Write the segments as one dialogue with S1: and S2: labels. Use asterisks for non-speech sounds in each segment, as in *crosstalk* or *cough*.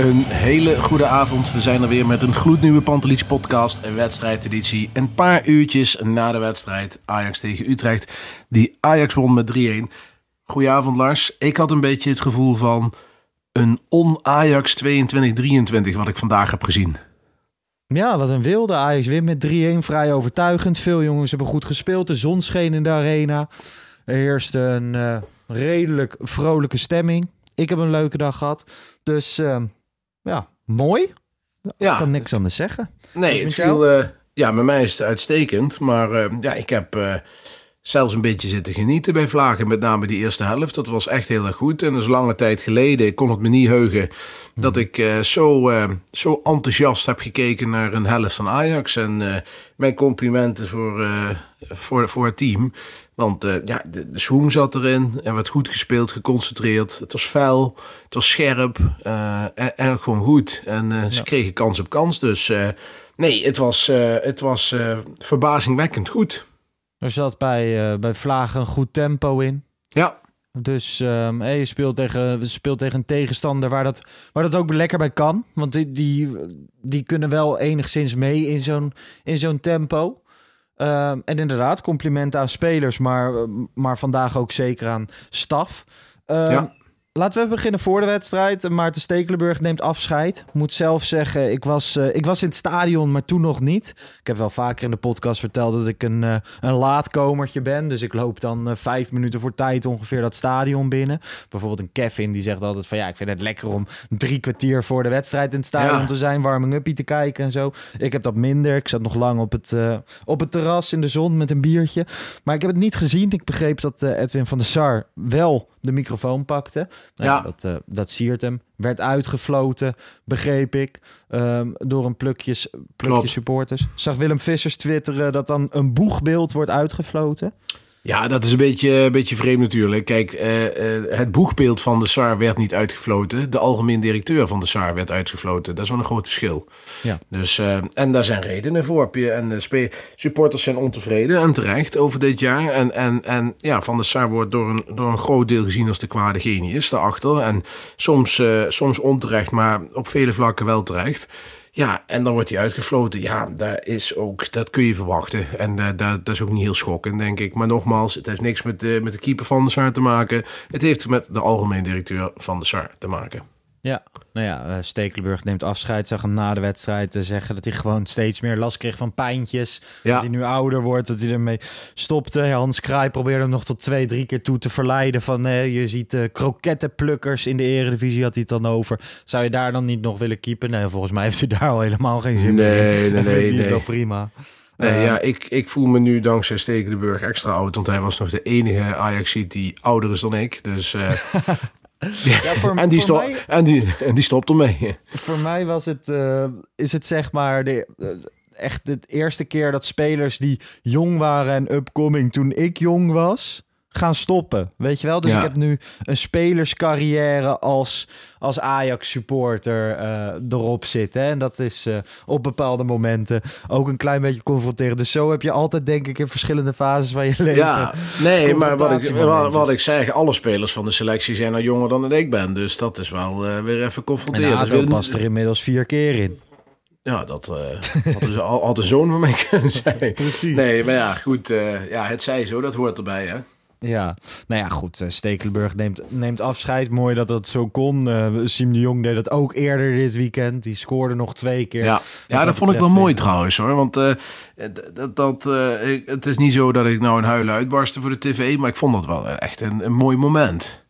S1: Een hele goede avond. We zijn er weer met een gloednieuwe Pantelich podcast, een wedstrijdeditie. Een paar uurtjes na de wedstrijd Ajax tegen Utrecht. Die Ajax won met 3-1. Goedenavond Lars. Ik had een beetje het gevoel van een on-Ajax 22-23 wat ik vandaag heb gezien.
S2: Ja, wat een wilde. Ajax wint met 3-1, vrij overtuigend. Veel jongens hebben goed gespeeld. De zon scheen in de arena. Er heerste een eh, redelijk vrolijke stemming. Ik heb een leuke dag gehad. Dus eh, ja, mooi. Ik
S1: Ja,
S2: kan niks anders zeggen.
S1: nee, het viel, eh, ja, met mij is het uitstekend. Maar eh, ja, ik heb eh, zelfs een beetje zitten genieten bij Vlagen. Met name die eerste helft. Dat was echt heel erg goed. En dat is lange tijd geleden. Ik kon het me niet heugen dat ik eh, zo, eh, zo enthousiast heb gekeken naar een helft van Ajax. En eh, mijn complimenten voor, eh, voor, voor het team. Want eh, ja, de, de swoon zat erin. Er werd goed gespeeld, geconcentreerd. Het was fel, het was scherp eh, en, en ook gewoon goed. En eh, ze kregen kans op kans. Dus nee, het was, het was verbazingwekkend goed.
S2: Er zat bij, bij Vlagen een goed tempo in.
S1: Ja,
S2: Dus ehm, hey, je speelt tegen, speelt tegen een tegenstander waar dat, waar dat ook lekker bij kan. Want die, die, die kunnen wel enigszins mee in zo'n, in zo'n tempo. Ehm, en inderdaad, complimenten aan spelers, maar, maar vandaag ook zeker aan staf. Ehm,
S1: Ja.
S2: Laten we even beginnen voor de wedstrijd. Maarten Stekelenburg neemt afscheid. Moet zelf zeggen, ik was, eh, ik was in het stadion, maar toen nog niet. Ik heb wel vaker in de podcast verteld dat ik een, eh, een laatkomertje ben. Dus ik loop dan eh, vijf minuten voor tijd ongeveer dat stadion binnen. Bijvoorbeeld een Kevin die zegt altijd van ja, ik vind het lekker om drie kwartier voor de wedstrijd in het stadion
S1: Ja.
S2: te zijn. Warming-uppie te kijken en zo. Ik heb dat minder. Ik zat nog lang op het, op het terras in de zon met een biertje. Maar ik heb het niet gezien. Ik begreep dat Edwin van der Sar wel de microfoon pakte. Nou
S1: Ja.
S2: Dat, eh, dat siert hem. Werd uitgefloten, begreep ik, ehm, door een plukje, plukje
S1: Klopt.
S2: supporters. Zag Willem Vissers twitteren dat dan een boegbeeld wordt uitgefloten.
S1: Ja, dat is een beetje, een beetje vreemd natuurlijk. Kijk, eh, eh, het boegbeeld van de SAR werd niet uitgefloten. De algemeen directeur van de SAR werd uitgefloten. Dat is wel een groot verschil.
S2: Ja.
S1: Dus, eh, en daar zijn redenen voor. En de supporters zijn ontevreden en terecht over dit jaar. En, en, en ja, Van de Sar wordt door een, door een groot deel gezien als de kwade genius daarachter. En soms, soms onterecht, maar op vele vlakken wel terecht. Ja, en dan wordt hij uitgefloten. Ja, dat, is ook, dat kun je verwachten. En eh, dat, dat is ook niet heel schokkend, denk ik. Maar nogmaals, het heeft niks met, de met de keeper van de SAR te maken. Het heeft met de algemeen directeur van de SAR te maken.
S2: Ja, nou ja, eh, Stekelenburg neemt afscheid. Zag hem na de wedstrijd eh, zeggen dat hij gewoon steeds meer last kreeg van pijntjes.
S1: Ja.
S2: Dat hij nu ouder wordt, dat hij ermee stopte. Hans Kraai probeerde hem nog tot twee, drie keer toe te verleiden. Van eh, je ziet eh krokettenplukkers in de eredivisie, had hij het dan over. Zou je daar dan niet nog willen keepen? Nee, volgens mij heeft hij daar al helemaal geen zin in.
S1: Nee, nee, *laughs* nee,
S2: het
S1: nee.
S2: wel prima.
S1: Nee, ja, ik, ik voel me nu dankzij Stekelenburg extra oud. Want hij was nog de enige ajax die ouder is dan ik. Dus, *laughs*
S2: Ja, voor,
S1: en, die
S2: voor mij-
S1: en, die, en die stopt ermee.
S2: Voor mij was het, eh, is het zeg maar de, eh, echt de eerste keer dat spelers die jong waren en upcoming toen ik jong was, gaan stoppen. Weet je wel? Dus
S1: Ja.
S2: ik heb nu een spelerscarrière als, als Ajax-supporter eh, erop zitten. En dat is eh, op bepaalde momenten ook een klein beetje confronterend. Dus zo heb je altijd, denk ik, in verschillende fases van je leven.
S1: Ja, nee, maar wat ik, wat, wat ik zeg, alle spelers van de selectie zijn al jonger dan ik ben. Dus dat is wel eh, weer even
S2: En
S1: confronterend.
S2: Hato
S1: Dat wil-
S2: past er inmiddels vier keer in.
S1: Ja, dat had, dus al, had een zoon van mij *laughs* kunnen zijn.
S2: Precies.
S1: Nee, maar ja, goed. ja, het zij zo, dat hoort erbij, hè.
S2: Ja, nou ja, goed. eh, Stekelenburg neemt, neemt afscheid. Mooi dat dat zo kon. Eh Siem de Jong deed dat ook eerder dit weekend. Die scoorde nog twee keer.
S1: Ja, ja
S2: dat
S1: vond ik wel mooi trouwens hoor. Want eh, dat, dat, ik- het is niet zo dat ik nou een huilen uitbarstte voor de tv. Maar ik vond dat wel echt een, een mooi moment.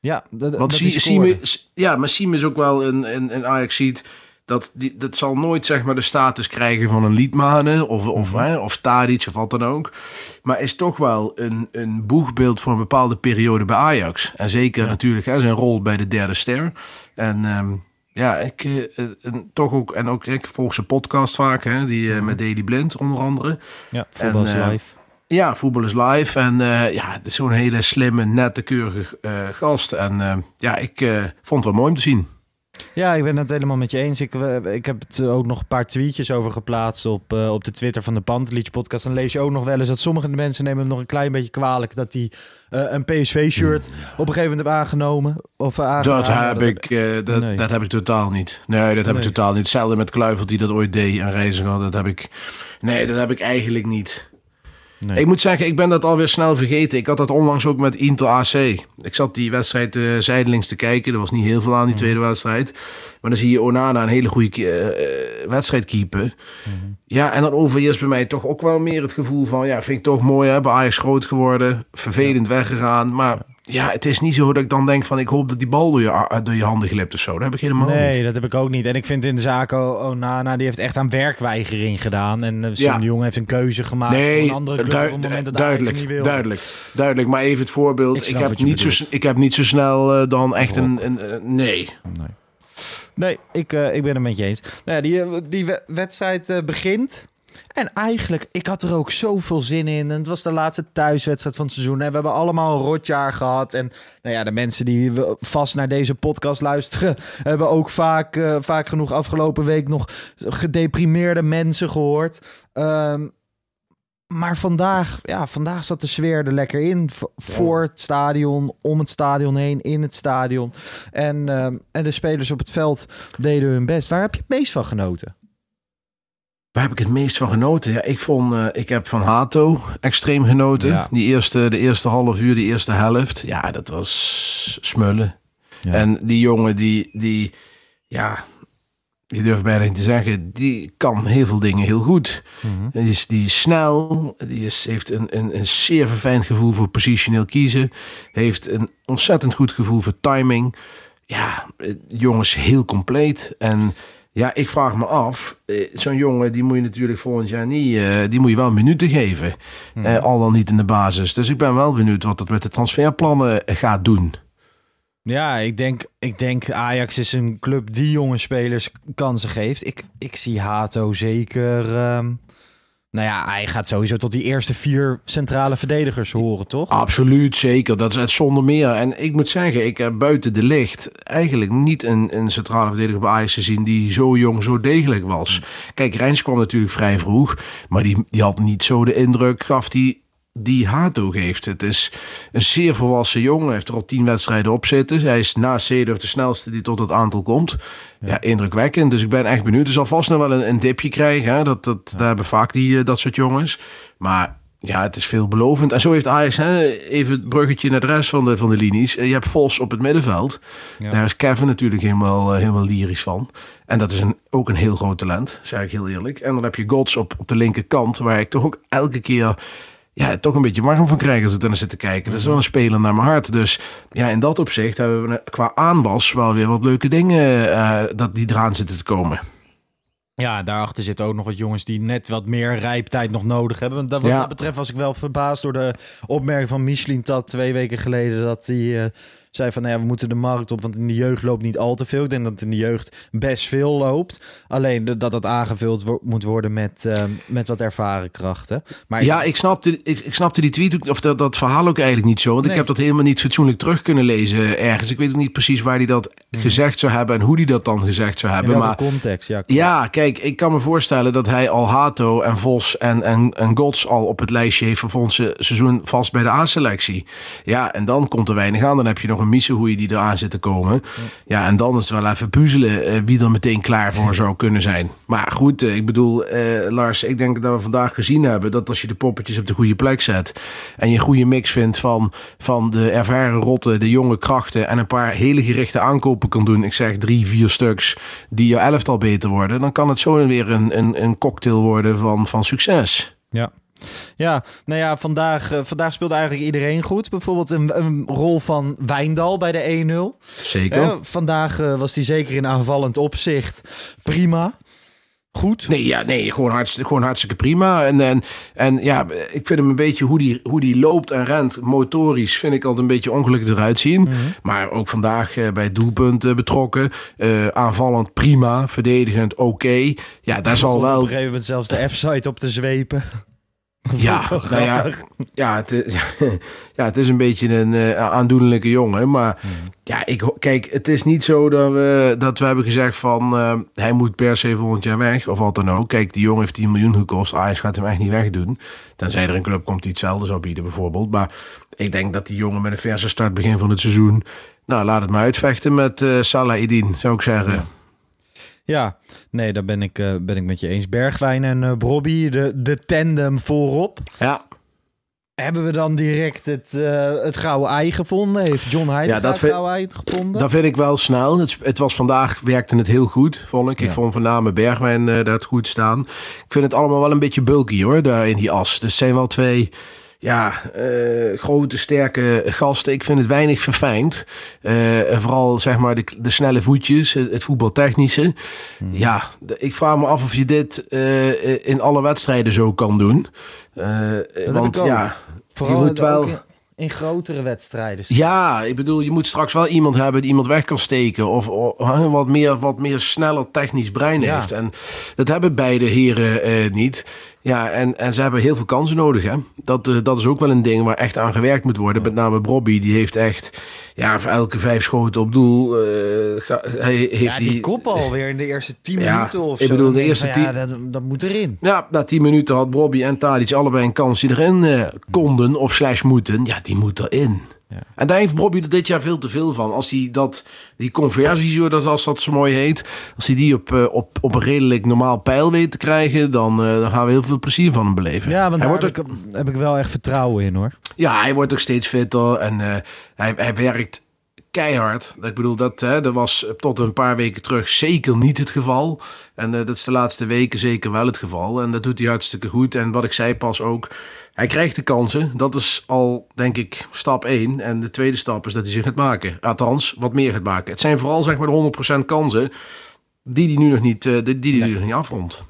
S2: Ja, dat,
S1: Want
S2: dat
S1: zie,
S2: die
S1: zie
S2: scoorde.
S1: me, s- ja, maar Siem is ook wel een, een, een Ajax ziet. Dat, die, dat zal nooit zeg maar de status krijgen van een Liedmanen of, of,
S2: Mhm.
S1: hè, of Tadic of wat dan ook. Maar is toch wel een, een boegbeeld voor een bepaalde periode bij Ajax. En zeker natuurlijk hè, zijn rol bij de derde ster. En ehm, ja, ik eh, eh, en toch ook, en ook ik volg zijn podcast vaak, hè, die eh, met Daily Blind onder andere.
S2: Ja, voetbal is
S1: En, eh,
S2: live.
S1: Ja, voetbal is live. En ja, het is zo'n hele slimme, nette, keurige gast. En ja, ik vond het wel mooi om te zien.
S2: Ja, ik ben het helemaal met je eens. Ik, eh, ik heb het ook nog een paar tweetjes over geplaatst op, eh, op de Twitter van de Pantelich podcast. Dan lees je ook nog wel eens dat sommige mensen nemen het nog een klein beetje kwalijk dat hij eh, een PSV-shirt op een gegeven moment heeft aangenomen. Of, eh,
S1: Dat
S2: aangenomen.
S1: heb ik, dat,
S2: Nee.
S1: dat heb ik totaal niet. Nee, dat heb
S2: Nee.
S1: ik totaal niet. Hetzelfde met Kluivert die dat ooit deed en Reiziger. Dat heb ik. Nee, dat heb ik eigenlijk niet.
S2: Nee.
S1: Ik moet zeggen, ik ben dat alweer snel vergeten. Ik had dat onlangs ook met Inter AC. Ik zat die wedstrijd eh zijdelings te kijken. Er was niet heel veel aan die tweede wedstrijd. Maar dan zie je Onana een hele goede eh, eh, wedstrijd keepen. Ja, en dan overheerst bij mij toch ook wel meer het gevoel van... Ja, vind ik toch mooi, hè? Bij Ajax groot geworden. Vervelend weggegaan. Maar ja, het is niet zo dat ik dan denk van... Ik hoop dat die bal door je, a- door je handen glipt of zo. Dat heb ik helemaal
S2: Nee,
S1: niet.
S2: dat heb ik ook niet. En ik vind in de zaak Onana, die heeft echt aan werkweigering gedaan. En uh,
S1: Ja.
S2: de Jong heeft een keuze gemaakt voor
S1: Nee,
S2: een andere club op het moment dat
S1: duidelijk,
S2: niet wil.
S1: duidelijk, duidelijk. Maar even het voorbeeld.
S2: Ik
S1: heb, niet zo, ik heb niet zo snel eh, dan echt een... een, een- nee.
S2: Nee, nee ik, eh, ik ben het met je eens. Nou ja, die, eh, die we- wedstrijd eh, begint. En eigenlijk, ik had er ook zoveel zin in. En het was de laatste thuiswedstrijd van het seizoen. En we hebben allemaal een rotjaar gehad. En nou ja, de mensen die vast naar deze podcast luisteren... hebben ook vaak, eh, vaak genoeg afgelopen week nog gedeprimeerde mensen gehoord. Ehm, maar vandaag, ja, vandaag zat de sfeer er lekker in. Voor het stadion, om het stadion heen, in het stadion. En, ehm, en de spelers op het veld deden hun best. Waar heb je het meest van genoten?
S1: Waar heb ik het meest van genoten? Ja, ik vond, eh, ik heb van Hato extreem genoten.
S2: Ja.
S1: Die eerste, de eerste half uur, die eerste helft. Ja, dat was smullen.
S2: Ja.
S1: En die jongen die, die, ja, je durft bijna niet te zeggen, die kan heel veel dingen heel goed.
S2: Mhm.
S1: Die is, die is snel, die is, heeft een, een, een zeer verfijnd gevoel voor positioneel kiezen. Heeft een ontzettend goed gevoel voor timing. Ja, jongens, heel compleet. En ja, ik vraag me af, eh, zo'n jongen die moet je natuurlijk volgend jaar niet, eh, die moet je wel minuten geven. Eh, al dan niet in de basis. Dus ik ben wel benieuwd wat dat met de transferplannen gaat doen.
S2: Ja, ik denk, ik denk Ajax is een club die jonge spelers kansen geeft. Ik, ik zie Hato zeker... ehm, nou ja, hij gaat sowieso tot die eerste vier centrale verdedigers horen, toch?
S1: Absoluut, zeker. Dat is het zonder meer. En ik moet zeggen, ik heb buiten de licht eigenlijk niet een, een centrale verdediger bij Ajax gezien die zo jong, zo degelijk was. Kijk, Rijns kwam natuurlijk vrij vroeg, maar die, die had niet zo de indruk, gaf die die Hato geeft. Het is een zeer volwassen jongen. Hij heeft er al tien wedstrijden op zitten. Hij is na Seedorf de snelste die tot het aantal komt. Ja, indrukwekkend. Dus ik ben echt benieuwd. Er zal vast nog wel een, een dipje krijgen. Hè? Dat, dat, Daar hebben vaak die, eh, dat soort jongens. Maar ja, het is veelbelovend. En zo heeft Ajax, hè, even het bruggetje naar de rest van de, van de linies. Eh, Je hebt Vos op het middenveld.
S2: Ja.
S1: Daar is Kevin natuurlijk helemaal, eh, helemaal lyrisch van. En dat is een, ook een heel groot talent, zeg ik heel eerlijk. En dan heb je Gods op, op de linkerkant, waar ik toch ook elke keer ja, toch een beetje warm van krijg als ik er naar zit te kijken. Dat is wel een speler naar mijn hart. Dus ja, in dat opzicht hebben we qua aanwas wel weer wat leuke dingen eh, dat die eraan zitten te komen.
S2: Ja, daarachter zitten ook nog wat jongens die net wat meer rijptijd nog nodig hebben. Want dat, wat
S1: Ja.
S2: dat betreft was ik wel verbaasd door de opmerking van Michelin Tat twee weken geleden. Dat hij eh, zei van, nou ja, we moeten de markt op, want in de jeugd loopt niet al te veel. Ik denk dat in de jeugd best veel loopt. Alleen dat dat aangevuld wo- moet worden met, eh, met wat ervaren krachten. Maar
S1: Ja, ik snapte, ik, ik snapte die tweet of dat, dat verhaal ook eigenlijk niet zo. Want
S2: Nee.
S1: ik heb dat helemaal niet fatsoenlijk terug kunnen lezen ergens. Ik weet ook niet precies waar hij dat gezegd zou hebben en hoe hij dat dan gezegd zou hebben. Maar
S2: context? Ja,
S1: Ja, kijk, ik kan me voorstellen dat hij al Hato en Vos en, en, en Gods al op het lijstje heeft voor volgend se- seizoen vast bij de A-selectie. Ja, en dan komt er weinig aan. Dan heb je nog een missen hoe je die eraan zit te komen. Ja, en dan is het wel even puzzelen eh, wie er meteen klaar voor zou kunnen zijn. Maar goed, eh, ik bedoel, eh, Lars, ik denk dat we vandaag gezien hebben dat als je de poppetjes op de goede plek zet en je een goede mix vindt van, van de ervaren rotten, de jonge krachten en een paar hele gerichte aankopen kan doen. Ik zeg drie, vier stuks die je elftal beter worden. Dan kan het zo weer een, een, een cocktail worden van, van succes.
S2: Ja. Ja, nou ja, vandaag, eh, vandaag speelde eigenlijk iedereen goed. Bijvoorbeeld een, een rol van Wijndal bij de 1-0.
S1: Zeker.
S2: Eh, vandaag eh, was hij zeker in aanvallend opzicht prima. Goed.
S1: Nee, ja, nee gewoon, hartstikke, gewoon hartstikke prima. En, en, en ja, ik vind hem een beetje hoe die, hoe die loopt en rent, motorisch, vind ik altijd een beetje ongelukkig eruit zien.
S2: Mhm.
S1: Maar ook vandaag bij doelpunten betrokken. Eh, aanvallend prima, verdedigend oké. Ja, daar zal
S2: Op
S1: wel...
S2: een gegeven moment zelfs de F-site op te zwepen. *laughs*
S1: Ja, nou ja, ja, het, is- *laughs* ja, het is een beetje een eh, aandoenlijke jongen. Maar ja, ik, kijk, het is niet zo dat we, dat we hebben gezegd van... eh, hij moet per se volgend jaar weg, of wat dan ook. Kijk, die jongen heeft 10 miljoen gekost. Ajax gaat hem echt niet wegdoen. Tenzij er een club komt die hetzelfde zou bieden bijvoorbeeld. Maar ik denk dat die jongen met een verse start begin van het seizoen... Nou, laat het maar uitvechten met eh Salah Edin, zou ik zeggen.
S2: Ja, nee, daar ben ik, eh, ben ik met je eens. Bergwijn en eh Brobby, de, de tandem voorop.
S1: Ja,
S2: Hebben we dan direct het, eh, het gouden ei gevonden? Heeft John Heidegger
S1: Ja, dat
S2: het gouden ei gevonden?
S1: Dat vind ik wel snel. Het, het was vandaag, werkte het heel goed, vond ik. Ik vond van name Bergwijn eh, daar het goed staan. Ik vind het allemaal wel een beetje bulky hoor, daar in die as. Dus het zijn wel twee ja, eh, grote, sterke gasten. Ik vind het weinig verfijnd. Eh, en vooral zeg maar de, de snelle voetjes, het, het voetbaltechnische.
S2: Hmm.
S1: Ja, de- ik vraag me af of je dit eh, in alle wedstrijden zo kan doen. Want ja,
S2: Vooral
S1: je moet wel...
S2: ook in, in grotere wedstrijden.
S1: Ja, ik bedoel, je moet straks wel iemand hebben die iemand weg kan steken. Of, wat, meer, wat meer sneller technisch brein
S2: Ja.
S1: heeft. En dat hebben beide heren niet. Ja, en, en ze hebben heel veel kansen nodig. Hè? Dat, eh, dat is ook wel een ding waar echt aan gewerkt moet worden. Met name Bobby, die heeft echt ja, voor elke vijf schoten op doel. eh, ga- hij heeft
S2: Ja, die
S1: die,
S2: kop alweer in de eerste 10
S1: Ja,
S2: minuten of
S1: ik
S2: zo.
S1: bedoel, de eerste
S2: van, ja, dat, dat moet erin.
S1: Ja, na 10 minuten had Bobby en Tadic allebei een kans die erin eh, konden of slash moeten. Ja, die moet erin.
S2: Ja.
S1: En daar heeft Bobby er dit jaar veel te veel van. Als hij dat, die conversie, dat, als dat zo mooi heet, als hij die op, eh, op, op een redelijk normaal pijl weet te krijgen, dan, eh, dan gaan we heel veel plezier van hem beleven.
S2: Ja, want
S1: hij
S2: daar
S1: wordt
S2: heb,
S1: ook,
S2: ik, heb ik wel echt vertrouwen in hoor.
S1: ja, hij wordt ook steeds fitter en eh, hij, hij werkt keihard. Ik bedoel, dat, hè, dat was tot een paar weken terug zeker niet het geval. En eh, dat is de laatste weken zeker wel het geval. En dat doet hij hartstikke goed. En wat ik zei pas ook, hij krijgt de kansen. Dat is al, denk ik, stap 1. En de tweede stap is dat hij zich gaat maken. Althans, wat meer gaat maken. Het zijn vooral zeg maar de 100% kansen die hij nu nog niet, eh, die, die nu nog niet afrondt.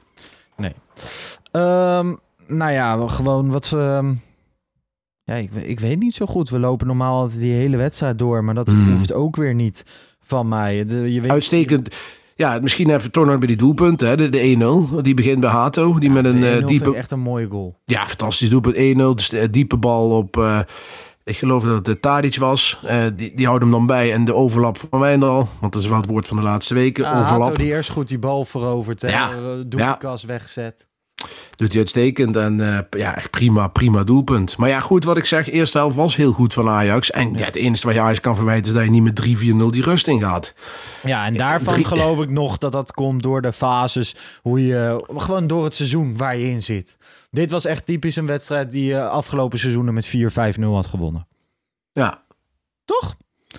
S2: Nee. Ehm, nou ja, we- gewoon wat... ehm, ja, ik, ik weet niet zo goed. We lopen normaal altijd die hele wedstrijd door. Maar dat
S1: Hmm.
S2: hoeft ook weer niet van mij. De, je weet,
S1: Uitstekend. Ja, misschien even nog bij die doelpunten. Hè? De, de 1-0. Die begint bij Hato. Die met een
S2: De 1-0
S1: eh, diepe...
S2: echt een mooie goal.
S1: Ja, fantastisch doelpunt. 1-0. Dus de diepe bal op... eh, ik geloof dat het de Tadic was. Eh, die, die houdt hem dan bij. En de overlap van Wijndal. Want dat is wel het woord van de laatste weken.
S2: Ja,
S1: overlap.
S2: Hato die eerst goed die bal veroverd. hè,
S1: Ja.
S2: eh, Doelkas wegzet.
S1: Doet hij uitstekend. En eh, ja, echt prima, prima doelpunt. Maar ja, goed wat ik zeg. Eerste helft was heel goed van Ajax. En ja, het enige wat je Ajax kan verwijten is dat je niet met 3-4-0 die rust ingaat.
S2: Ja, en daarvan
S1: drie-
S2: geloof ik nog dat dat komt door de fases. Hoe je, gewoon door het seizoen waar je in zit. Dit was echt typisch een wedstrijd die je afgelopen seizoenen met 4-5-0 had gewonnen.
S1: Ja.
S2: Toch?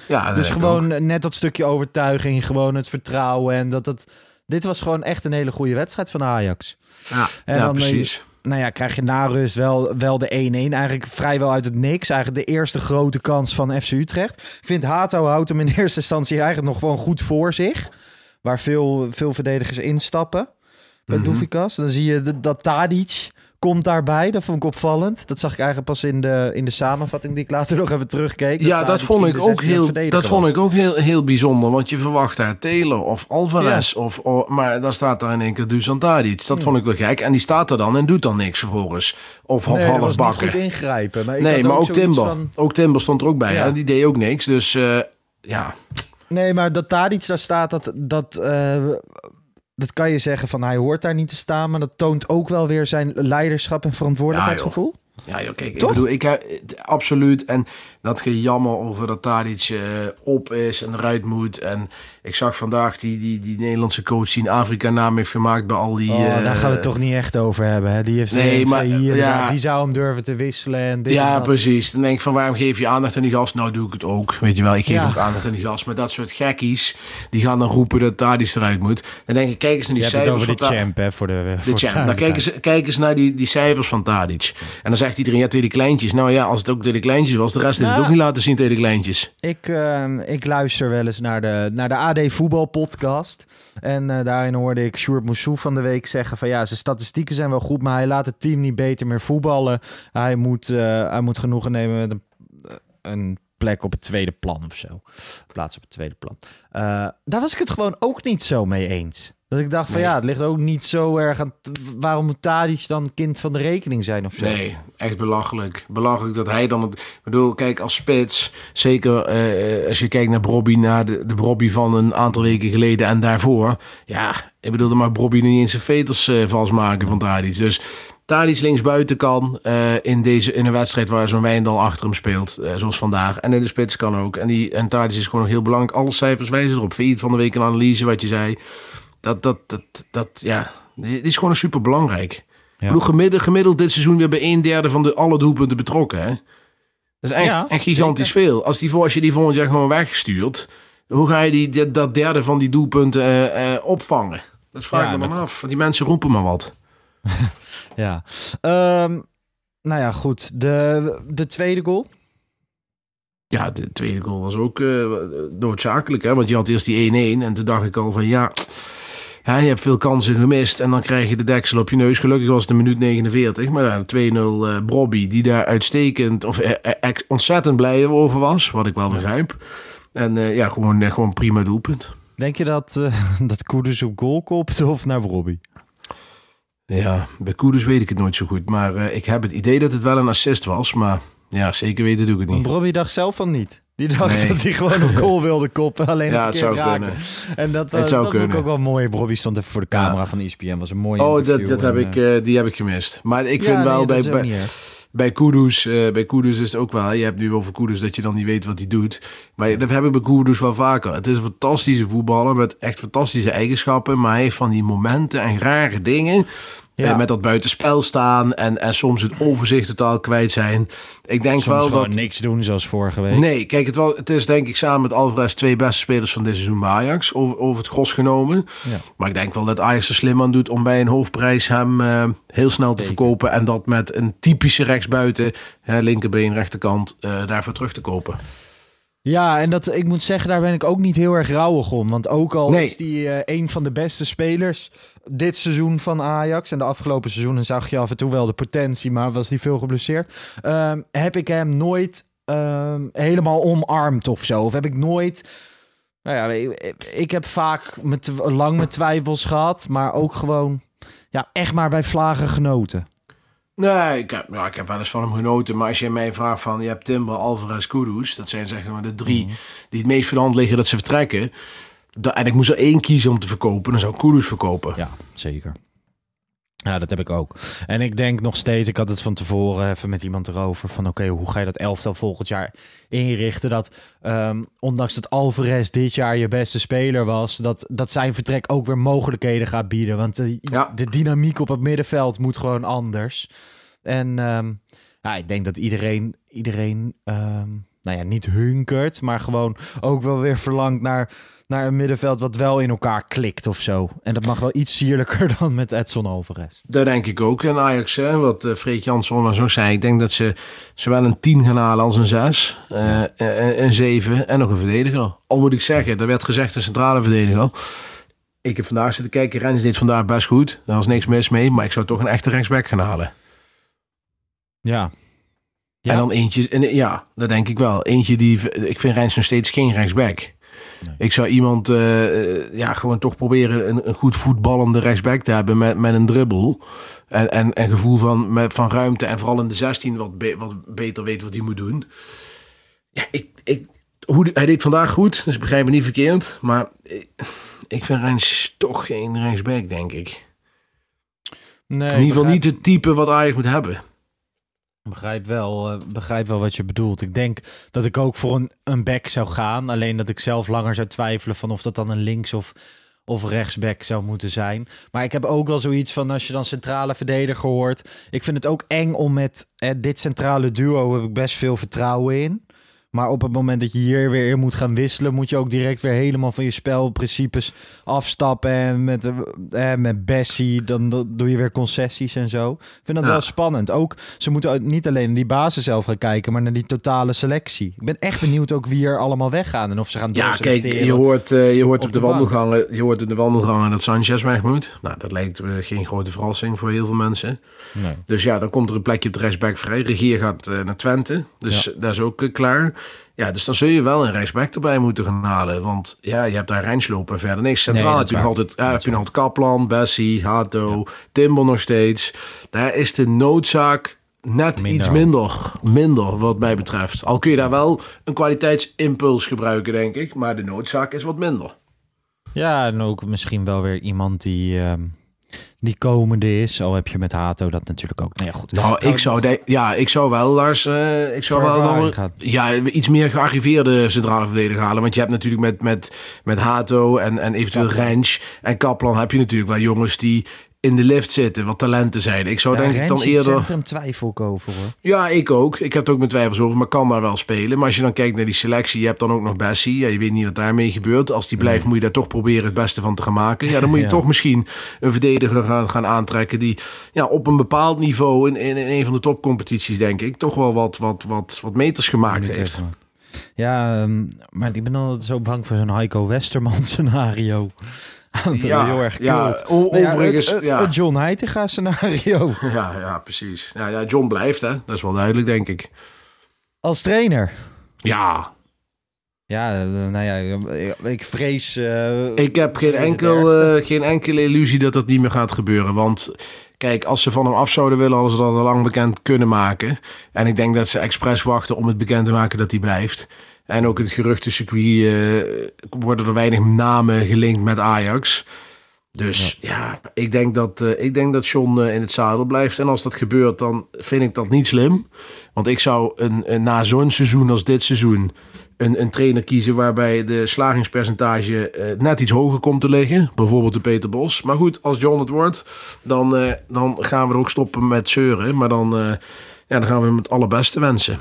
S1: Ja, dat
S2: dus
S1: ik
S2: gewoon
S1: ook.
S2: net dat stukje overtuiging, gewoon het vertrouwen. En dat het. Dit was gewoon echt een hele goede wedstrijd van Ajax.
S1: Ja,
S2: en
S1: ja
S2: dan, eh,
S1: precies.
S2: Nou ja, krijg je na rust wel, wel de 1-1. Eigenlijk vrijwel uit het niks. Eigenlijk de eerste grote kans van FC Utrecht. Vindt Hato houdt hem in *laughs* eerste instantie eigenlijk nog gewoon goed voor zich. Waar veel, veel verdedigers instappen. Bij. Doefikas. Dan zie je dat- dat Tadic komt daarbij. Dat vond ik opvallend. Dat zag ik eigenlijk pas in de, in de samenvatting die ik later nog even terugkeek.
S1: Ja, dat vond ik ook
S2: 16 aan het
S1: heel, dat vond ik ook heel, heel bijzonder. Want je verwacht daar Taylor of Alvarez. Of, of- maar dan staat daar in één keer Dusan Tadic. Dat vond ik wel gek. En die staat er dan en doet dan niks vervolgens. Of half,
S2: Nee,
S1: half
S2: was niet
S1: bakken.
S2: goed ingrijpen. Maar ik
S1: Nee, maar ook Timber.
S2: van-
S1: Ook Timber stond er ook bij.
S2: Ja.
S1: hè? Die deed ook niks. Dus eh, ja,
S2: Nee, maar dat Tadic daar staat, dat, dat, eh, dat kan je zeggen van hij hoort daar niet te staan. Maar dat toont ook wel weer zijn leiderschap en verantwoordelijkheidsgevoel.
S1: Joh, kijk,
S2: Toch?
S1: ik bedoel, ik heb het- absoluut. En dat gejammer over dat Tadic eh, op is en eruit moet. En ik zag vandaag die, die, die Nederlandse coach die een Afrika-naam heeft gemaakt bij al die...
S2: Oh,
S1: eh,
S2: daar gaan we het toch niet echt over hebben. Hè? Die, heeft
S1: Nee,
S2: eh,
S1: maar,
S2: hier,
S1: ja.
S2: die zou hem durven te wisselen. En dit
S1: Ja, precies. Dan denk ik van waarom geef je aandacht aan die gast? Nou doe ik het ook. Weet je wel, ik geef
S2: Ja.
S1: ook aandacht aan die gast. Maar dat soort gekkies, die gaan dan roepen dat Tadic eruit moet. Dan denk ik, kijk eens naar
S2: Je
S1: die
S2: hebt het
S1: cijfers
S2: over de
S1: van
S2: champ, hè, voor de,
S1: De
S2: voor
S1: champ. Dan kijk
S2: duidelijkheid.
S1: eens, kijk eens naar die, die cijfers van Tadic. En dan zegt iedereen, ja, tegen de kleintjes. Nou ja, als het ook de kleintjes was, de rest heeft het
S2: Nou.
S1: ook niet laten zien tegen de kleintjes.
S2: Ik, ehm, ik luister wel eens naar de, naar de AD Voetbal podcast. En eh, daarin hoorde ik Sjoerd Moussou van de week zeggen van ja, zijn statistieken zijn wel goed, maar hij laat het team niet beter meer voetballen. Hij moet, eh, hij moet genoegen nemen met een, een plek op het tweede plan of zo. Plaats op het tweede plan. Eh, daar was ik het gewoon ook niet zo mee eens. Dat ik dacht van
S1: Nee.
S2: ja, het ligt ook niet zo erg aan... Waarom moet Tadic dan kind van de rekening zijn of zo?
S1: Nee, echt belachelijk. Belachelijk dat hij dan het. Ik bedoel, kijk, als spits, zeker eh, als je kijkt naar Brobby, naar de, de Brobby van een aantal weken geleden en daarvoor. Ja, ik bedoel, dan mag Brobby niet eens zijn veters eh vals maken van Tadic. Dus Tadic linksbuiten kan eh, in, deze, in een wedstrijd waar zo'n Wijndal achter hem speelt, eh, zoals vandaag. En in de spits kan ook. En, die, en Tadic is gewoon nog heel belangrijk. Alle cijfers wijzen erop. Failliet van de week een analyse, wat je zei. Dat, dat, dat, dat ja, die is gewoon super belangrijk. Ik bedoel, gemiddeld, gemiddeld dit seizoen weer bij een derde van de alle doelpunten betrokken. Hè? Dat is echt,
S2: Ja,
S1: echt gigantisch veel. Als, die, voor- als je die volgend jaar gewoon wegstuurt, hoe ga je die, dat- derde van die doelpunten eh, eh, opvangen? Dat vraag
S2: Ja,
S1: ik me dan af. Want die mensen roepen maar wat. *laughs*
S2: Ja. Ehm, nou ja, goed. De, de tweede goal.
S1: Ja, de tweede goal was ook eh, noodzakelijk. Hè? Want je had eerst die 1-1 en toen dacht ik al van ja... Ja, je hebt veel kansen gemist en dan krijg je de deksel op je neus. Gelukkig was het een minuut 49. Maar ja, 2-0 eh Brobby, die daar uitstekend of eh, eh, ontzettend blij over was. Wat ik wel begrijp. En ja, gewoon, gewoon prima doelpunt.
S2: Denk je dat, eh *laughs* dat Koeders op goal kopt of naar Robbie?
S1: Ja, bij Koeders weet ik het nooit zo goed. Maar ik heb het idee dat het wel een assist was. Maar ja, zeker weten doe ik het niet.
S2: Robbie dacht zelf van niet. Die dacht
S1: Nee.
S2: dat hij gewoon op goal wilde koppen. Alleen
S1: Ja,
S2: een
S1: het zou
S2: raken.
S1: kunnen.
S2: En dat,
S1: Het zou
S2: dat
S1: kunnen.
S2: ook wel mooi. Robbie stond even voor de camera
S1: Ja.
S2: van ESPN. Was een mooi
S1: Oh, dat, dat heb ik,
S2: eh,
S1: eh, die heb ik gemist. Maar ik
S2: ja,
S1: vind wel
S2: nee,
S1: bij, bij, Kudus, bij Kudus is het ook wel. Je hebt nu over Kudus dat je dan niet weet wat hij doet. Maar dat heb ik bij Kudus wel vaker. Het is een fantastische voetballer met echt fantastische eigenschappen. Maar hij heeft van die momenten en rare dingen.
S2: Ja.
S1: Eh, met dat buitenspel staan en, en soms het overzicht totaal kwijt zijn. Ik denk
S2: Soms
S1: wel dat.
S2: niks doen zoals vorige week.
S1: Nee, kijk, het, wel, het is denk ik samen met Alvarez twee beste spelers van dit seizoen bij Ajax. Over, over het gros genomen.
S2: Ja.
S1: Maar ik denk wel dat Ajax er slim aan doet om bij een hoofdprijs hem eh, heel snel te
S2: Zeker.
S1: verkopen. En dat met een typische rechtsbuiten, hè, linkerbeen, rechterkant, eh, daarvoor terug te kopen.
S2: Ja, en dat, ik moet zeggen, daar ben ik ook niet heel erg rouwig om. Want ook al
S1: Nee.
S2: is hij eh, een van de beste spelers dit seizoen van Ajax... en de afgelopen seizoenen zag je af en toe wel de potentie... maar was hij veel geblesseerd... ehm, heb ik hem nooit ehm, helemaal omarmd of zo. Of heb ik nooit... Nou ja, ik, ik heb vaak met, lang mijn twijfels gehad... maar ook gewoon ja, echt maar bij vlagen genoten.
S1: Nee, ik heb, ja, ik heb wel eens van hem genoten. Maar als je mij vraagt van, je hebt Timber, Alvarez, Kudus. Dat zijn zeg maar de drie die het meest voor de hand liggen dat ze vertrekken. En ik moest er één kiezen om te verkopen. Dan zou ik Kudus verkopen.
S2: Ja, zeker. Ja, dat heb ik ook. En ik denk nog steeds, ik had het van tevoren even met iemand erover, van oké, hoe ga je dat elftal volgend jaar inrichten? Dat ehm, ondanks dat Alvarez dit jaar je beste speler was, dat, dat zijn vertrek ook weer mogelijkheden gaat bieden. Want eh,
S1: Ja.
S2: de dynamiek op het middenveld moet gewoon anders. En ehm, ja, ik denk dat iedereen, iedereen ehm, nou ja, niet hunkert, maar gewoon ook wel weer verlangt naar, naar een middenveld wat wel in elkaar klikt of zo. En dat mag wel iets sierlijker *laughs* dan met Edson Alvarez.
S1: Dat denk ik ook. En Ajax, hè, wat eh Freek Jansson ook zei. Ik denk dat ze zowel een 10 gaan halen als een 6. eh, eh, een 7 en nog een verdediger. Al moet ik zeggen, er werd gezegd een centrale verdediger. Ik heb vandaag zitten kijken. Rens deed vandaag best goed. Daar was niks mis mee. Maar ik zou toch een echte rechtsback gaan halen.
S2: Ja. Ja.
S1: En dan eentje, en, ja, dat denk ik wel. Eentje die, ik vind Rens nog steeds geen rechtsback. Ik zou iemand, eh, ja, gewoon toch proberen een, een goed voetballende rechtsback te hebben met, met een dribbel. En, en, en gevoel van, met, van ruimte en vooral in de 16 wat, be- wat beter weet wat hij moet doen. Ja, ik, ik, hoe, hij deed vandaag goed, dus begrijp me niet verkeerd. Maar ik, ik vind Rens toch geen rechtsback, denk ik.
S2: Nee,
S1: in ieder geval niet het type wat Ajax moet hebben.
S2: Begrijp wel, eh, begrijp wel wat je bedoelt. Ik denk dat ik ook voor een, een back zou gaan. Alleen dat ik zelf langer zou twijfelen van of dat dan een links- of, of rechtsback zou moeten zijn. Maar ik heb ook wel zoiets van als je dan centrale verdediger hoort. Ik vind het ook eng om met eh, dit centrale duo heb ik best veel vertrouwen in. Maar op het moment dat je hier weer in moet gaan wisselen, moet je ook direct weer helemaal van je spelprincipes afstappen. En met, eh, met Bessie, dan, doe je weer concessies en zo. Ik vind dat
S1: Ja.
S2: wel spannend. Ook, ze moeten niet alleen naar die basis zelf gaan kijken, maar naar die totale selectie. Ik ben echt benieuwd ook wie er allemaal weggaan en of ze gaan
S1: Ja, kijk, je hoort, eh, je hoort op,
S2: op
S1: de, wandelgangen, je hoort in de wandelgangen dat Sanchez weg moet. Nou, dat lijkt me geen grote verrassing voor heel veel mensen.
S2: Nee.
S1: Dus ja, dan komt er een plekje op de rechtsback vrij. Regier gaat eh, naar Twente, dus dat is ook eh, klaar. Ja, dus dan zul je wel een rechtsback erbij moeten gaan halen. Want ja, je hebt daar Rijnsloop en verder niks. Centraal
S2: Nee,
S1: heb je nog altijd, ja, heb je nog altijd Kaplan, Bessie, Hato, Timber nog steeds. Daar is de noodzaak net
S2: Minder.
S1: iets minder. Minder wat mij betreft. Al kun je daar wel een kwaliteitsimpuls gebruiken, denk ik. Maar de noodzaak is wat minder.
S2: Ja, en ook misschien wel weer iemand die, ehm, die komende is. Al heb je met Hato dat natuurlijk ook. Nou ja, goed.
S1: Nou, ik zou, de, ja, ik zou wel, Lars, eh, ik zou wel, ja, iets meer gearriveerde centrale verdediger halen. Want je hebt natuurlijk met, met, met Hato en, en eventueel Rens en Kaplan heb je natuurlijk wel jongens die in de lift zitten, wat talenten zijn. Ik zou
S2: Ja,
S1: denk ik dan eerder...
S2: centrum twijfel ik over hoor.
S1: Ja, ik ook. Ik heb er ook mijn twijfels over, maar kan daar wel spelen. Maar als je dan kijkt naar die selectie, je hebt dan ook nog Bessie. Ja, je weet niet wat daarmee gebeurt. Als die blijft, moet je daar toch proberen het beste van te gaan maken. Ja, dan moet je *laughs*
S2: Ja.
S1: toch misschien een verdediger gaan, gaan aantrekken die ja, op een bepaald niveau in, in, in een van de topcompetities, denk ik, toch wel wat, wat, wat, wat meters gemaakt heeft.
S2: even. Ja, ehm, maar ik ben altijd zo bang voor zo'n Heiko Westerman *laughs* scenario.
S1: Ja,
S2: heel erg
S1: ja, overigens,
S2: het, het-
S1: ja.
S2: het John Heitinga scenario. *laughs*
S1: Ja, ja, precies. Ja, ja, John blijft, hè. Dat is wel duidelijk, denk ik.
S2: Als trainer.
S1: Ja,
S2: Ja, eh, nou ja, ik- ik vrees... eh,
S1: Ik heb geen, enkel, eh, geen enkele illusie dat dat niet meer gaat gebeuren. Want kijk, als ze van hem af zouden willen, hadden ze dat al lang bekend kunnen maken. En ik denk dat ze expres wachten om het bekend te maken dat hij blijft. En ook in het geruchtencircuit eh worden er weinig namen gelinkt met Ajax. Dus ja, ik, denk dat, eh, ik denk dat John eh, in het zadel blijft. En als dat gebeurt, dan vind ik dat niet slim. Want ik zou een, een, na zo'n seizoen als dit seizoen een, een trainer kiezen waarbij de slagingspercentage net iets hoger komt te liggen. Bijvoorbeeld de Peter Bos. Maar goed, als John het wordt, dan, dan gaan we er ook stoppen met zeuren. Maar dan, ja, dan gaan we hem het allerbeste wensen.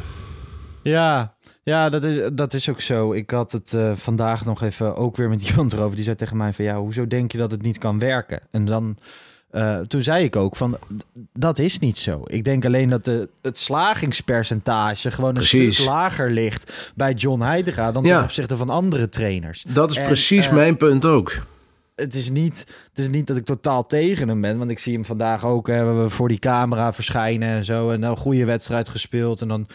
S2: Ja, ja dat, is, dat is ook zo. Ik had het eh, vandaag nog even ook weer met *laughs* iemand erover. Die zei tegen mij van, ja, hoezo denk je dat het niet kan werken? En dan, eh, toen zei ik ook van, dat is niet zo. Ik denk alleen dat de, het slagingspercentage gewoon een
S1: Precies.
S2: stuk lager ligt bij John Heitinga dan
S1: Ja.
S2: ten opzichte van andere trainers.
S1: Dat is
S2: En,
S1: precies
S2: eh,
S1: mijn punt ook.
S2: het is, niet, het is niet dat ik totaal tegen hem ben. Want ik zie hem vandaag ook hè, we voor die camera verschijnen en zo. En een goede wedstrijd gespeeld. En dan,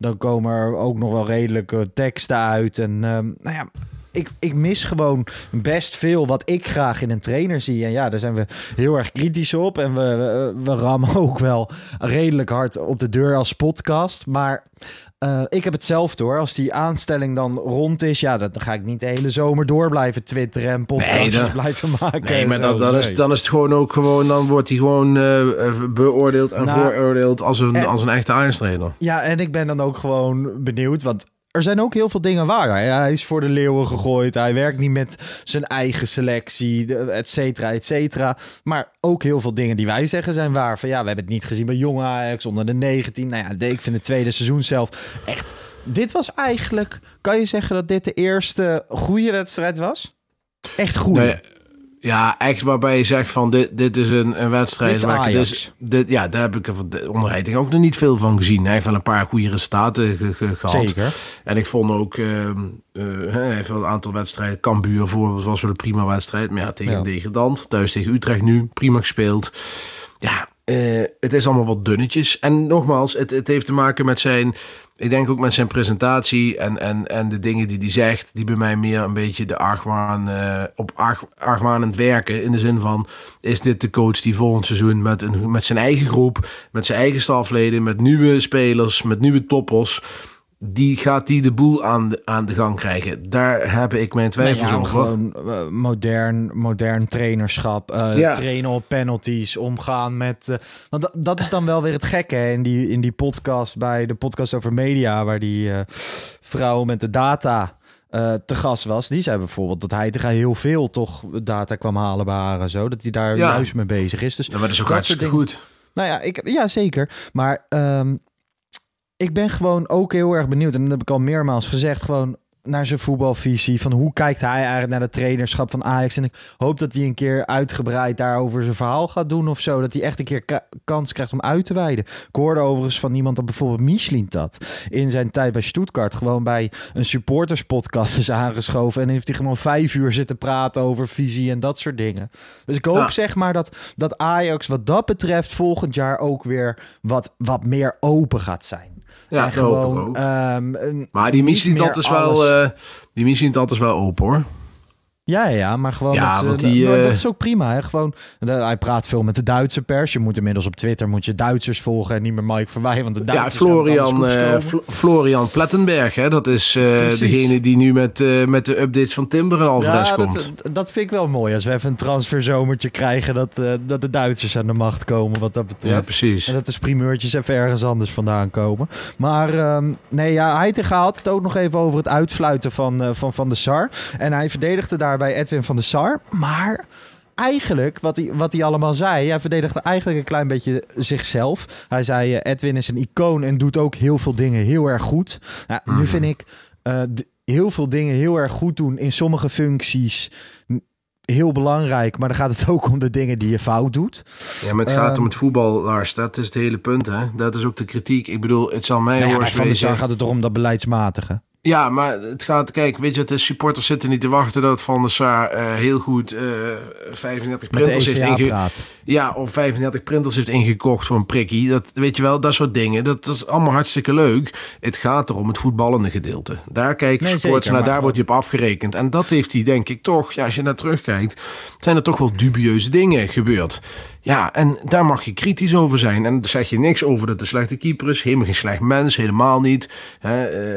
S2: dan komen er ook nog wel redelijke teksten uit. En ehm, nou ja, ik, ik mis gewoon best veel wat ik graag in een trainer zie. En ja, daar zijn we heel erg kritisch op. En we, we, we rammen *laughs* ook wel redelijk hard op de deur als podcast. Maar eh, ik heb hetzelfde hoor. Als die aanstelling dan rond is, ja, dan ga ik niet de hele zomer door blijven twitteren en podcasts
S1: Nee,
S2: blijven maken.
S1: Nee, maar dat, dan, is,
S2: Nee.
S1: dan is het gewoon ook gewoon, dan wordt hij gewoon eh, eh, beoordeeld en
S2: Nou,
S1: vooroordeeld als een,
S2: en-
S1: als een echte Ajax-trainer.
S2: Ja, en ik ben dan ook gewoon benieuwd, want er zijn ook heel veel dingen waar. Hij- is voor de leeuwen gegooid. Hij werkt niet met zijn eigen selectie, et cetera, et cetera. Maar ook heel veel dingen die wij zeggen zijn waar. Van ja, we hebben het niet gezien bij jonge Ajax onder de 19. Nou ja, ik vind het tweede seizoen zelf echt... Dit was eigenlijk... Kan je zeggen dat dit de eerste goede wedstrijd was? Echt goed.
S1: Ja, echt waarbij je zegt van dit, dit is een, een wedstrijd.
S2: Dit
S1: waar ik- dus, dit, ja, daar heb ik er van de ook nog niet veel van gezien. Hij heeft wel een paar goede resultaten ge- ge- gehad.
S2: Zeker.
S1: En ik vond ook, hij heeft wel een aantal wedstrijden. Cambuur bijvoorbeeld was wel een prima wedstrijd. Maar ja, tegen
S2: Ja.
S1: Thuis tegen Utrecht nu, prima gespeeld. Ja, eh, het is allemaal wat dunnetjes. En nogmaals, het, het heeft te maken met zijn... Ik denk ook met zijn presentatie en, en, en de dingen die hij zegt... die bij mij meer een beetje de argwaan... eh, op arg, argwanend werken. In de zin van, is dit de coach die volgend seizoen... met, een, met zijn eigen groep, met zijn eigen stafleden... met nieuwe spelers, met nieuwe toppers die gaat die de boel aan de, aan de gang krijgen. Daar heb ik mijn twijfels
S2: ja,
S1: over.
S2: gewoon eh, modern, modern trainerschap. eh,
S1: Ja.
S2: Trainen op penalties, omgaan met... eh, want dat, dat is dan wel weer het gekke hè, in, die, in die podcast... bij de podcast over media... waar die vrouw met de data te gast was. Die zei bijvoorbeeld dat hij tegen heel veel toch data kwam halen bij haar en zo. Dat hij daar
S1: Ja.
S2: juist mee bezig is. Dus
S1: Ja, maar dat is ook
S2: dat
S1: hartstikke
S2: dingen-
S1: goed.
S2: Nou ja, ik, ja zeker. Maar ehm, ik ben gewoon ook heel erg benieuwd. En dat heb ik al meermaals gezegd. Gewoon naar zijn voetbalvisie. Van hoe kijkt hij eigenlijk naar de trainerschap van Ajax. En ik hoop dat hij een keer uitgebreid daarover zijn verhaal gaat doen of zo. Dat hij echt een keer ka- kans krijgt om uit te wijden. Ik hoorde overigens van iemand dat bijvoorbeeld Michelin dat in zijn tijd bij Stuttgart gewoon bij een supporterspodcast is aangeschoven. En heeft hij gewoon vijf uur zitten praten over visie en dat soort dingen. Dus ik hoop
S1: Ja.
S2: zeg maar dat, dat Ajax wat dat betreft volgend jaar ook weer wat, wat meer open gaat zijn.
S1: Ja,
S2: En
S1: dat hoop ik
S2: gewoon,
S1: ook.
S2: een-
S1: Maar die
S2: niet
S1: missie is wel, eh, die missie dat is wel open hoor.
S2: Ja, ja, ja, maar gewoon
S1: Ja,
S2: dat, eh,
S1: die,
S2: dat,
S1: eh,
S2: dat is ook prima. Hè? Gewoon, de- hij praat veel met de Duitse pers. Je moet inmiddels op Twitter moet je Duitsers volgen en niet meer Mike Verwij, want de
S1: Ja,
S2: Duitsers alle
S1: Florian, eh. Fl- Florian Plettenberg, hè? dat is eh,
S2: Precies.
S1: degene die nu met, eh, met de updates van Timber en Alvarez
S2: ja,
S1: komt.
S2: dat, dat vind ik wel mooi. Als we even een transferzomertje krijgen, dat, eh, dat de Duitsers aan de macht komen wat dat betreft.
S1: ja, precies.
S2: En dat de primeurtjes even ergens anders vandaan komen. Maar ehm, nee, ja, Heitinga had het ook nog even over het uitfluiten van, eh, van Van de Sar. En hij verdedigde daarbij Edwin van de Sar. Maar eigenlijk, wat hij, wat hij allemaal zei, hij verdedigde eigenlijk een klein beetje zichzelf. Hij zei, eh, Edwin is een icoon en doet ook heel veel dingen heel erg goed. Nou, Nu vind ik eh, heel veel dingen heel erg goed doen in sommige functies heel belangrijk. Maar dan gaat het *laughs* ook om de dingen die je fout doet.
S1: Ja, maar het gaat
S2: Ehm,
S1: om het voetbal, Lars. Dat is het hele punt, hè. Dat is ook de kritiek. Ik bedoel, het zal mij
S2: Nou ja, bij
S1: hoors
S2: van de Sar gaat het toch om dat beleidsmatige.
S1: Ja, maar het gaat, kijk, weet je, de supporters zitten niet te wachten dat Van der Sar eh, heel goed eh 35
S2: Met
S1: printers heeft
S2: ECA
S1: inge...
S2: praat.
S1: Ja, of 35 printers heeft ingekocht voor een prikkie. Dat weet je wel, dat soort dingen. Dat, dat is allemaal hartstikke leuk. Het gaat erom het voetballende gedeelte. Daar kijken
S2: Nee,
S1: supporters naar, daar wordt hij op afgerekend. En dat heeft hij, denk ik, toch, ja, als je naar terugkijkt, zijn er toch wel dubieuze dingen gebeurd. Ja, en daar mag je kritisch over zijn. En dan zeg je niks over dat de slechte keeper is. Helemaal geen slecht mens, helemaal niet. Eh,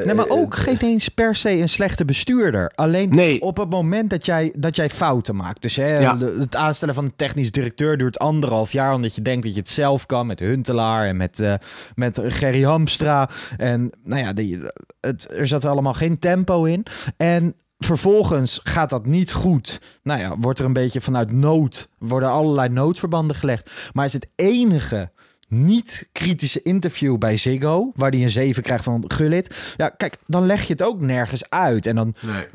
S2: Nee, maar ook geen eens per se een slechte bestuurder. Alleen
S1: Nee.
S2: op het moment dat jij, dat jij fouten maakt. Dus hè,
S1: Ja.
S2: het aanstellen van een technisch directeur duurt anderhalf jaar. Omdat je denkt dat je het zelf kan met Huntelaar en met, eh, met Gerry Hamstra. En nou ja, die, het, er zat allemaal geen tempo in. En vervolgens gaat dat niet goed. Nou ja, wordt er een beetje vanuit nood, worden allerlei noodverbanden gelegd. Maar is het enige niet kritische interview bij Ziggo, waar hij een 7 krijgt van Gullit. Ja, kijk, dan leg je het ook nergens uit. En dan
S1: Nee.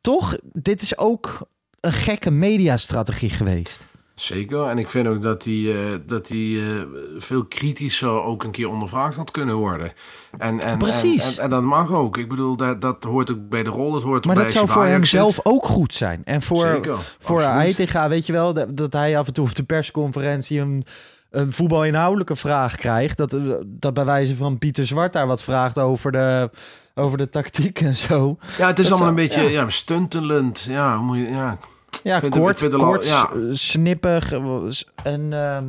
S2: toch, dit is ook een gekke mediastrategie geweest.
S1: Zeker. En ik vind ook dat hij, eh, dat hij eh, veel kritischer ook een keer ondervraagd had kunnen worden. En, en,
S2: Precies.
S1: En, en, en dat mag ook. Ik bedoel, dat, dat hoort ook bij de rol. Dat hoort
S2: Maar
S1: bij
S2: dat zou voor
S1: bij
S2: hem
S1: Ajax zit.
S2: zelf ook goed zijn. En voor,
S1: Zeker,
S2: voor. Heitinga, weet je wel, dat, dat hij af en toe op de persconferentie een, een voetbalinhoudelijke vraag krijgt. Dat, dat bij wijze van Pieter Zwart daar wat vraagt over de, over de tactiek en zo.
S1: Ja, het is
S2: Dat
S1: allemaal een beetje ja. stuntelend. Ja, moet je, ja.
S2: Ja,
S1: Vind het-
S2: kort,
S1: het al-
S2: kort,
S1: ja.
S2: snippig eh, en ehm,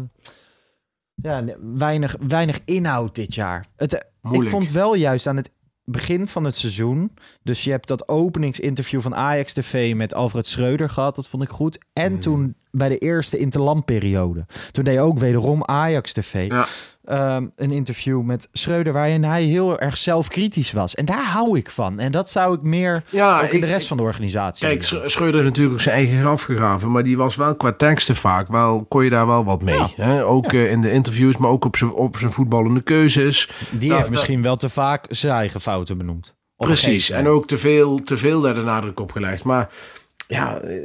S2: ja, weinig, weinig inhoud dit jaar. Het, eh, ik vond wel juist aan het begin van het seizoen, dus je hebt dat openingsinterview van Ajax TV met Alfred Schreuder gehad, dat vond ik goed. En
S1: Mm.
S2: toen bij de eerste interlandperiode, toen deed je ook wederom Ajax TV.
S1: Ja.
S2: ehm, een interview met Schreuder waarin hij heel erg zelfkritisch was. En daar hou ik van. En dat zou ik meer
S1: Ja,
S2: ook in de
S1: ik-
S2: rest van de organisatie
S1: Kijk, Schreuder heeft natuurlijk zijn eigen graf gegraven. Maar die was wel qua teksten vaak wel, kon je daar wel wat mee.
S2: Ja.
S1: Hè? Ook eh, in de interviews, maar ook op zijn, op zijn voetballende keuzes.
S2: Die
S1: Da-
S2: heeft misschien wel te vaak zijn eigen fouten benoemd.
S1: Precies. En ook te veel, te veel daar de nadruk op gelegd. Maar ja, eh,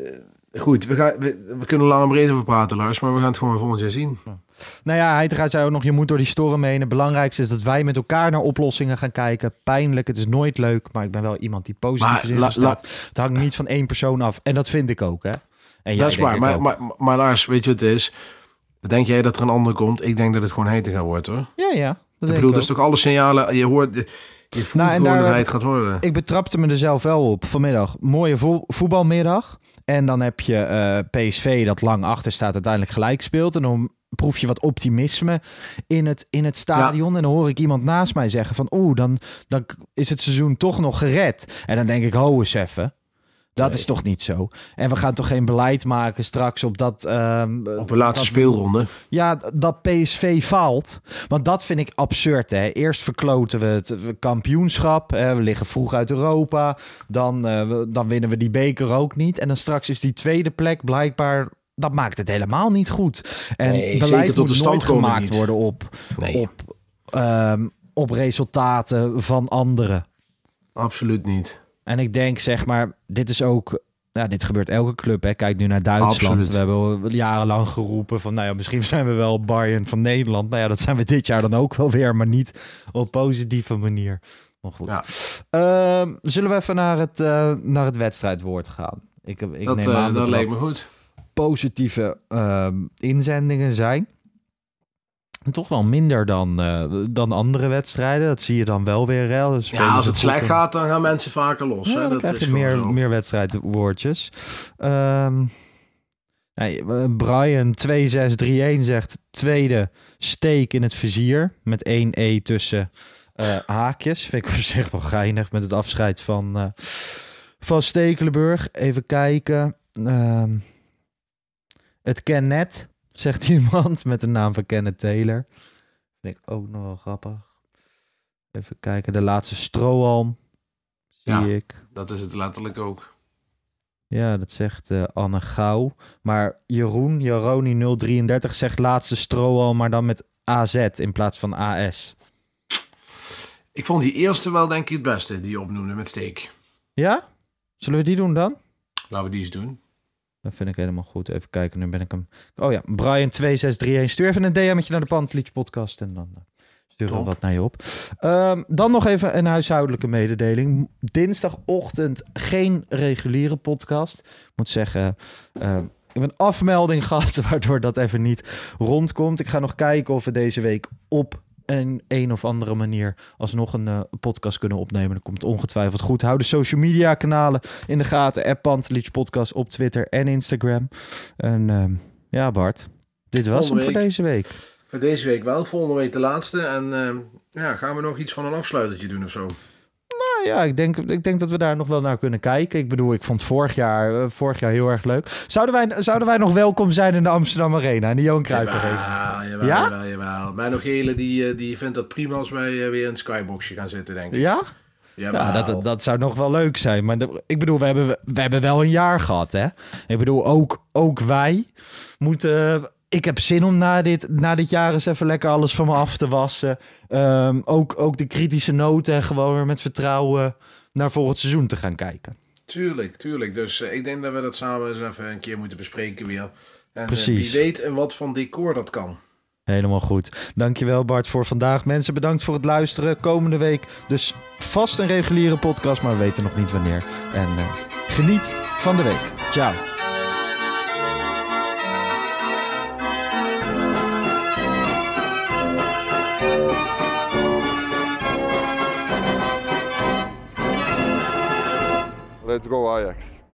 S1: goed. We, gaan, we, we kunnen lang en breed over praten, Lars. Maar we gaan het gewoon volgend jaar zien.
S2: Nou ja, hij zei ook nog, je moet door die storm heen. Het belangrijkste is dat wij met elkaar naar oplossingen gaan kijken. Pijnlijk, het is nooit leuk. Maar ik ben wel iemand die positief is
S1: la-.
S2: Het hangt niet van één persoon af. En dat vind ik ook, hè. En jij
S1: dat is waar. Maar, maar, maar Lars, weet je wat het is? Denk jij dat er een ander komt? Ik denk dat het gewoon heter gaat worden, hoor.
S2: Ja, ja. Dat
S1: Ik bedoel,
S2: ook.
S1: toch alle signalen... Je hoort... Je voelt
S2: Nou, en daar-
S1: dat hij het gaat worden.
S2: Ik betrapte me er zelf wel op vanmiddag. Mooie vo- voetbalmiddag. En dan heb je eh, PSV dat lang achter staat, uiteindelijk gelijk speelt. En om proef je wat optimisme in het, in het stadion. En dan hoor ik iemand naast mij zeggen van... oeh, dan, dan is het seizoen toch nog gered. En dan denk ik, ho eens even. Dat is toch niet zo. En we gaan toch geen beleid maken straks op dat... ehm,
S1: Op de laatste
S2: dat-
S1: speelronde.
S2: ja, dat PSV faalt. Want dat vind ik absurd. Hè? Eerst verkloten we het kampioenschap. Hè? We liggen vroeg uit Europa. Dan, eh, dan winnen we die beker ook niet. En dan straks is die tweede plek blijkbaar... Dat maakt het helemaal niet goed. En
S1: Nee,
S2: beleid
S1: tot
S2: moet
S1: de stand
S2: nooit gemaakt
S1: niet.
S2: worden op,
S1: Nee,
S2: op, ehm, op resultaten van anderen.
S1: absoluut niet.
S2: En ik denk, zeg maar, dit is ook... Ja, dit gebeurt elke club. Hè. Kijk nu naar Duitsland.
S1: Absoluut.
S2: We hebben jarenlang geroepen van... nou ja, misschien zijn we wel Bayern van Nederland. Nou ja, dat zijn we dit jaar dan ook wel weer... maar niet op positieve manier. Maar goed.
S1: Ja.
S2: Ehm, zullen we even naar het, eh, naar het wedstrijdwoord gaan? Ik, ik
S1: Dat,
S2: neem
S1: eh,
S2: aan dat,
S1: dat lijkt me goed.
S2: positieve ehm, inzendingen zijn. Toch wel minder dan, eh, dan andere wedstrijden. Dat zie je dan wel weer. Hè. Spelen
S1: Ja, als het slecht gaat, dan gaan mensen vaker los.
S2: ja,
S1: hè?
S2: dan
S1: Dat
S2: krijg
S1: is
S2: je meer,
S1: zo.
S2: meer wedstrijdwoordjes. Ehm nee, eh, Brian 2631 zegt tweede steek in het vizier. Met één E tussen eh, haakjes. Vind ik op *laughs* zich wel geinig met het afscheid van, eh, van Stekelenburg. Even kijken. Ehm, het ken net, zegt *laughs* iemand met de naam van Kenneth Taylor. Vind ik ook nog wel grappig. Even kijken, de laatste strohalm. Zie
S1: Ja.
S2: ik.
S1: Dat is het letterlijk ook.
S2: Ja, dat zegt eh, Anne Gauw. Maar Jeroen, Jeroni 033 zegt laatste strohalm, maar dan met AZ in plaats van AS.
S1: Ik vond die eerste wel denk ik het beste, die je opnoemde met steek.
S2: Ja? Zullen we die doen dan?
S1: Laten we die eens doen.
S2: Dat vind ik helemaal goed. Even kijken, nu ben ik hem... Oh ja, Brian2631. Stuur even een DM'tje naar de Pantelich podcast en dan eh, sturen we
S1: Top.
S2: wat naar je op. Ehm, dan nog even een huishoudelijke mededeling. Dinsdagochtend geen reguliere podcast. Ik moet zeggen, eh, ik heb een afmelding *laughs* gehad waardoor dat even niet rondkomt. Ik ga nog kijken of we deze week op een een of andere manier alsnog een eh, podcast kunnen opnemen. Dat komt ongetwijfeld goed. Hou de social media kanalen in de gaten. App Pantelich Podcast op Twitter en Instagram. En ehm, ja, Bart, dit was
S1: Volgende
S2: hem voor
S1: week.
S2: deze week.
S1: Voor deze week wel, volgende week de laatste. En ehm, ja, gaan we nog iets van een afsluitertje doen of zo?
S2: Nou ja, ik denk, ik denk dat we daar nog wel naar kunnen kijken. Ik bedoel, ik vond vorig jaar, eh, vorig jaar heel erg leuk. Zouden wij, zouden wij nog welkom zijn in de Amsterdam Arena, in de Johan Cruijff Arena?
S1: Jawel,
S2: Ja?
S1: jawel, jawel. Mijn nog hele, die, eh, die vindt dat prima als wij eh, weer in het skyboxje gaan zitten, denk ik.
S2: Ja?
S1: Jawel.
S2: Ja, dat, dat zou nog wel leuk zijn. Maar de- ik bedoel, we hebben, we hebben wel een jaar gehad, hè? Ik bedoel, ook, ook wij moeten... Ik heb zin om na dit, na dit jaar eens even lekker alles van me af te wassen. Ehm, ook, ook de kritische noten en gewoon weer met vertrouwen naar volgend seizoen te gaan kijken.
S1: Tuurlijk, tuurlijk. Dus eh, ik denk dat we dat samen eens even een keer moeten bespreken weer. En eh, wie weet en wat van decor dat kan.
S2: Helemaal goed. Dankjewel Bart voor vandaag. Mensen, bedankt voor het luisteren. Komende week dus vast een reguliere podcast, maar we weten nog niet wanneer. En eh, geniet van de week. Ciao.
S3: Let's go Ajax.